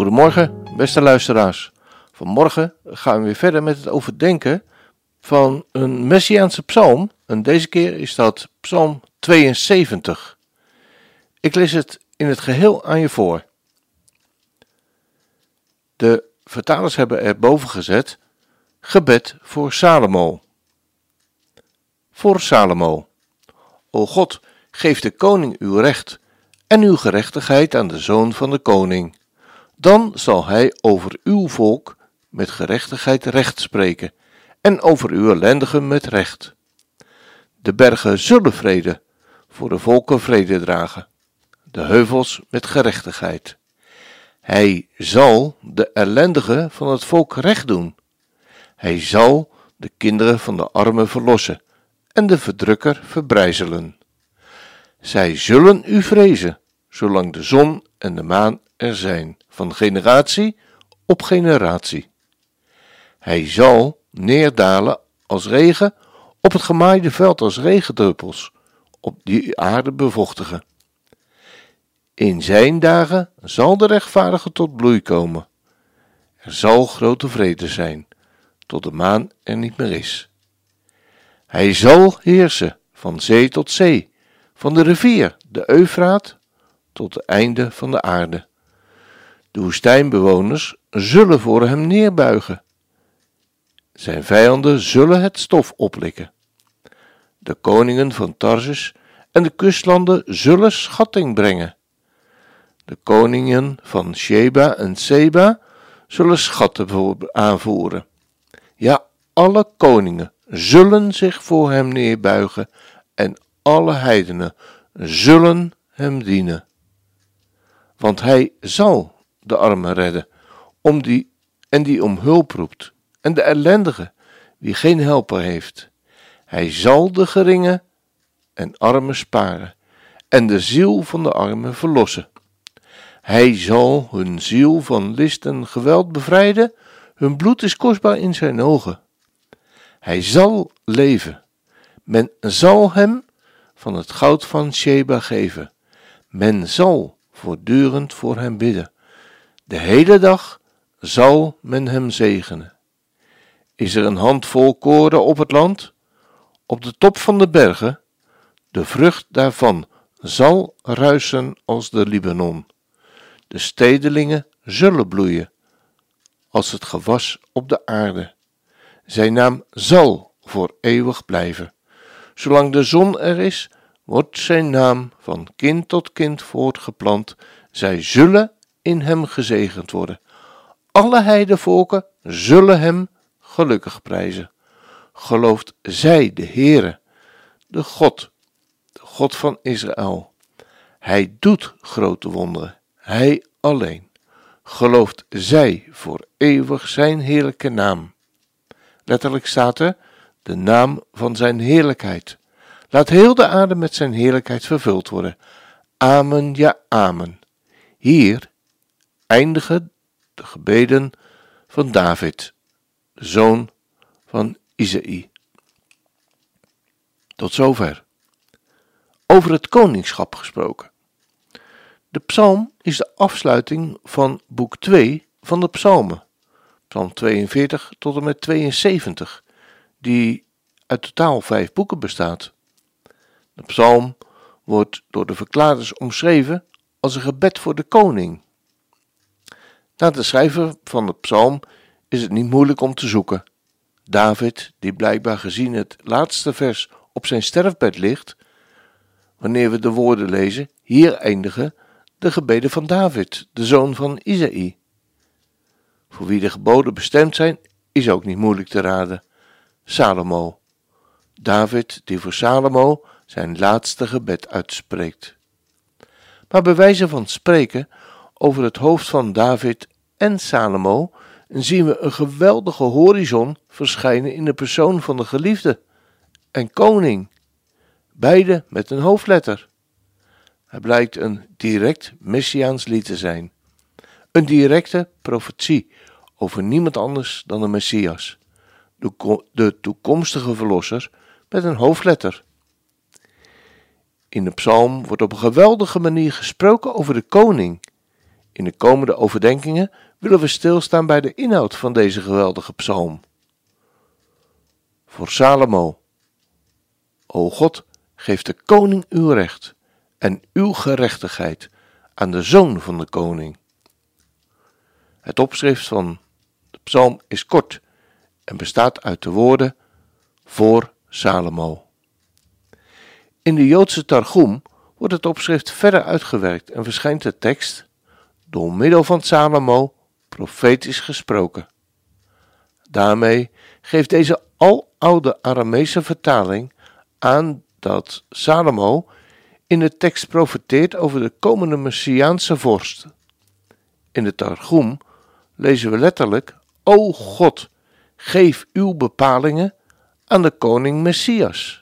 Goedemorgen, beste luisteraars. Vanmorgen gaan we weer verder met het overdenken van een Messiaanse psalm. En deze keer is dat Psalm 72. Ik lees het in het geheel aan je voor. De vertalers hebben er boven gezet: Gebed voor Salomo. Voor Salomo. O God, geef de koning uw recht en uw gerechtigheid aan de zoon van de koning. Dan zal hij over uw volk met gerechtigheid recht spreken en over uw ellendigen met recht. De bergen zullen vrede, voor de volken vrede dragen, de heuvels met gerechtigheid. Hij zal de ellendigen van het volk recht doen. Hij zal de kinderen van de armen verlossen en de verdrukker verbrijzelen. Zij zullen u vrezen, zolang de zon en de maan er zijn, van generatie op generatie. Hij zal neerdalen als regen, op het gemaaide veld als regendruppels, op die aarde bevochtigen. In zijn dagen zal de rechtvaardige tot bloei komen. Er zal grote vrede zijn, tot de maan er niet meer is. Hij zal heersen van zee tot zee, van de rivier, de Eufraat, tot het einde van de aarde. De woestijnbewoners zullen voor hem neerbuigen. Zijn vijanden zullen het stof oplikken. De koningen van Tarsus en de kustlanden zullen schatting brengen. De koningen van Sheba en Seba zullen schatten aanvoeren. Ja, alle koningen zullen zich voor hem neerbuigen en alle heidenen zullen hem dienen. Want hij zal de armen redden, om die, en die om hulp roept, en de ellendige, wie geen helper heeft. Hij zal de geringen en armen sparen, en de ziel van de armen verlossen. Hij zal hun ziel van list en geweld bevrijden, hun bloed is kostbaar in zijn ogen. Hij zal leven. Men zal hem van het goud van Sheba geven. Men zal voortdurend voor hem bidden. De hele dag zal men hem zegenen. Is er een handvol koren op het land? Op de top van de bergen? De vrucht daarvan zal ruisen als de Libanon. De stedelingen zullen bloeien als het gewas op de aarde. Zijn naam zal voor eeuwig blijven. Zolang de zon er is, wordt zijn naam van kind tot kind voortgeplant. Zij zullen in hem gezegend worden. Alle heidevolken zullen hem gelukkig prijzen. Gelooft zij de Heere, de God, de God van Israël. Hij doet grote wonderen, hij alleen. Gelooft zij voor eeuwig zijn heerlijke naam. Letterlijk staat er de naam van zijn heerlijkheid. Laat heel de aarde met zijn heerlijkheid vervuld worden. Amen, ja, amen. Hier eindigen de gebeden van David, zoon van Isaïe. Tot zover. Over het koningschap gesproken. De psalm is de afsluiting van boek 2 van de psalmen. Psalm 42 tot en met 72, die uit totaal vijf boeken bestaat. De psalm wordt door de verklaarders omschreven als een gebed voor de koning. Na de schrijver van de psalm is het niet moeilijk om te zoeken. David, die blijkbaar gezien het laatste vers op zijn sterfbed ligt, wanneer we de woorden lezen, hier eindigen de gebeden van David, de zoon van Isaïe. Voor wie de geboden bestemd zijn, is ook niet moeilijk te raden. Salomo. David die voor Salomo zijn laatste gebed uitspreekt. maar bij wijze van spreken over het hoofd van David en Salomo zien we een geweldige horizon verschijnen in de persoon van de geliefde en koning, beide met een hoofdletter. Hij blijkt een direct messiaans lied te zijn, een directe profetie over niemand anders dan de Messias, de toekomstige verlosser met een hoofdletter. In de psalm wordt op een geweldige manier gesproken over de koning. In de komende overdenkingen willen we stilstaan bij de inhoud van deze geweldige psalm. Voor Salomo. O God, geef de koning uw recht en uw gerechtigheid aan de zoon van de koning. Het opschrift van de psalm is kort en bestaat uit de woorden voor Salomo. In de Joodse Targum wordt het opschrift verder uitgewerkt en verschijnt de tekst door middel van Salomo profetisch gesproken. Daarmee geeft deze aloude Aramese vertaling aan dat Salomo in de tekst profeteert over de komende Messiaanse vorst. In de Targum lezen we letterlijk: O God, geef uw bepalingen aan de koning Messias.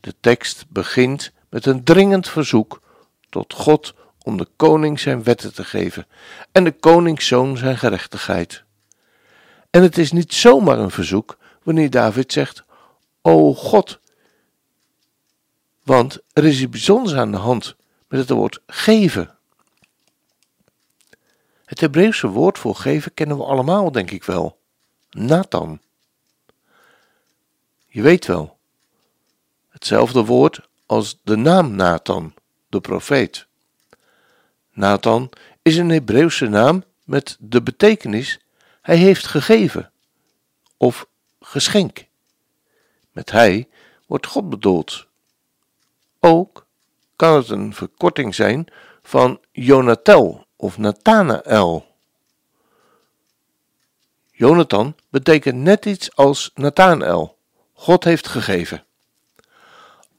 De tekst begint met een dringend verzoek tot God om de koning zijn wetten te geven en de koningszoon zijn gerechtigheid. En het is niet zomaar een verzoek wanneer David zegt: O God, want er is iets bijzonders aan de hand met het woord geven. Het Hebreeuwse woord voor geven kennen we allemaal, denk ik wel. Nathan. Je weet wel, hetzelfde woord als de naam Nathan, de profeet. Nathan is een Hebreeuwse naam met de betekenis hij heeft gegeven of geschenk. Met hij wordt God bedoeld. Ook kan het een verkorting zijn van Jonatel of Nathanael. Jonathan betekent net iets als Nathanael. God heeft gegeven.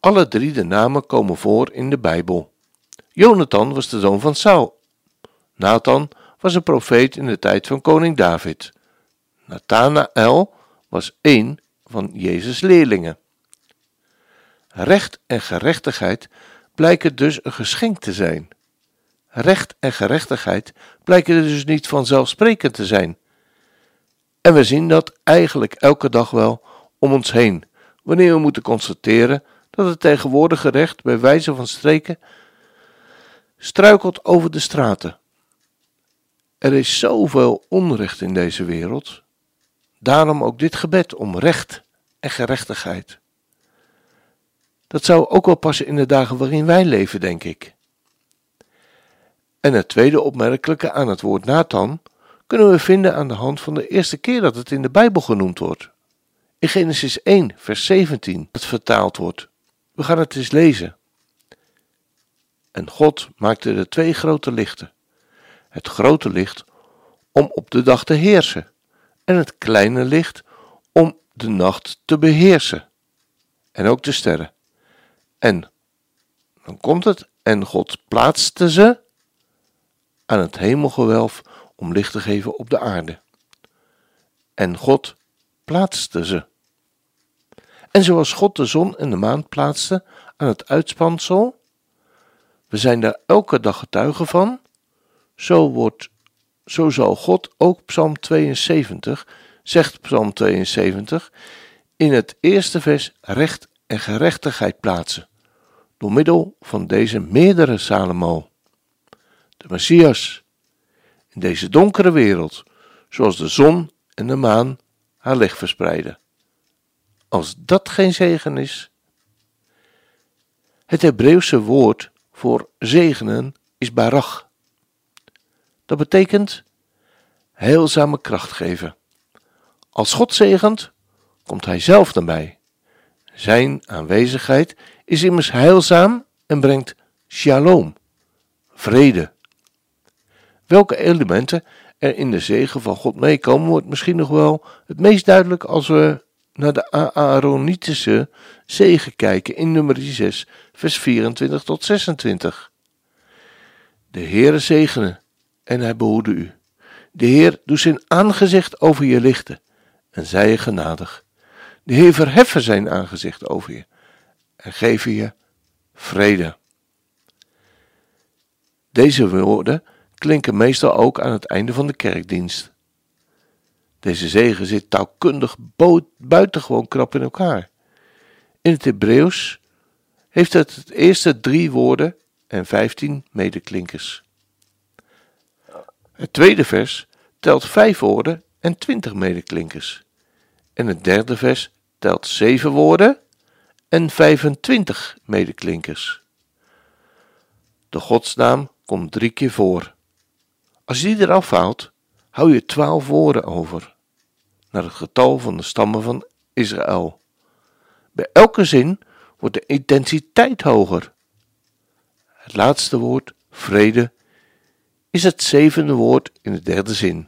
Alle drie de namen komen voor in de Bijbel. Jonathan was de zoon van Saul. Nathan was een profeet in de tijd van koning David. Nathanael was één van Jezus' leerlingen. Recht en gerechtigheid blijken dus een geschenk te zijn. Recht en gerechtigheid blijken dus niet vanzelfsprekend te zijn. En we zien dat eigenlijk elke dag wel om ons heen, wanneer we moeten constateren dat het tegenwoordige recht bij wijze van streken struikelt over de straten. Er is zoveel onrecht in deze wereld, daarom ook dit gebed om recht en gerechtigheid. Dat zou ook wel passen in de dagen waarin wij leven, denk ik. En het tweede opmerkelijke aan het woord Nathan kunnen we vinden aan de hand van de eerste keer dat het in de Bijbel genoemd wordt. In Genesis 1, vers 17, dat vertaald wordt. We gaan het eens lezen. En God maakte de twee grote lichten. Het grote licht om op de dag te heersen, en het kleine licht om de nacht te beheersen, en ook de sterren. En dan komt het, en God plaatste ze aan het hemelgewelf om licht te geven op de aarde. En God plaatste ze. En zoals God de zon en de maan plaatste aan het uitspansel, we zijn daar elke dag getuigen van, zo, wordt, zo zal God ook Psalm 72, zegt Psalm 72, in het eerste vers recht en gerechtigheid plaatsen, door middel van deze meerdere Salomo. De Messias, in deze donkere wereld, zoals de zon en de maan haar licht verspreiden. Als dat geen zegen is. Het Hebreeuwse woord voor zegenen is barach. Dat betekent heilzame kracht geven. Als God zegent, komt Hij zelf erbij. Zijn aanwezigheid is immers heilzaam en brengt shalom, vrede. Welke elementen er in de zegen van God meekomen, wordt misschien nog wel het meest duidelijk als we naar de Aaronitische zegen kijken in nummer 6, vers 24 tot 26. De Heere zegene en hij behoede u. De Heer doet zijn aangezicht over je lichten en zij je genadig. De Heer verheffen zijn aangezicht over je en geven je vrede. Deze woorden klinken meestal ook aan het einde van de kerkdienst. Deze zegen zit taalkundig buitengewoon krap in elkaar. In het Hebreeuws heeft het het eerste drie woorden en vijftien medeklinkers. Het tweede vers telt vijf woorden en twintig medeklinkers. En het derde vers telt zeven woorden en 25 medeklinkers. De godsnaam komt drie keer voor. Als je die eraf haalt, hou je twaalf woorden over, naar het getal van de stammen van Israël. Bij elke zin wordt de intensiteit hoger. Het laatste woord, vrede, is het zevende woord in de derde zin.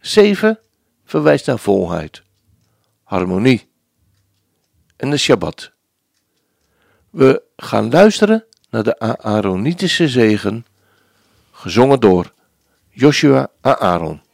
Zeven verwijst naar volheid, harmonie en de Shabbat. We gaan luisteren naar de Aaronitische zegen, gezongen door Joshua Aaron.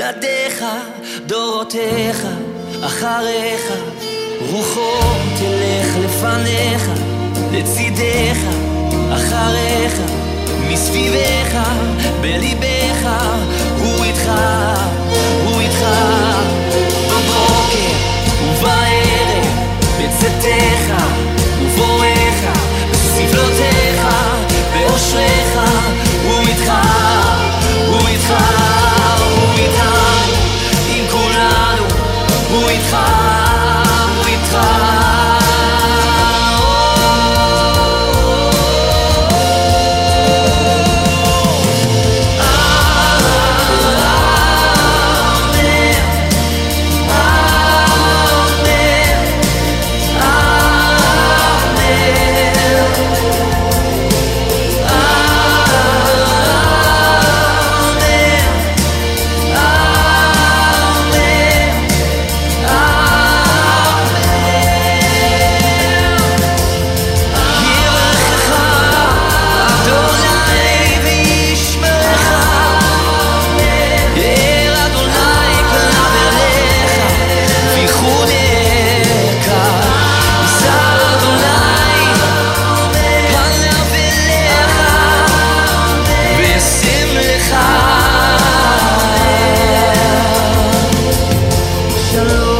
וילדיך, דורותיך, אחריך, רוחו תלך לפניך, לצידך, אחריך, מסביבך, בליבך, הוא איתך, הוא איתך, בבוקר ובערב, בצאתך ובואך, בסבלותיך, באושריך, הוא איתך, הוא איתך solo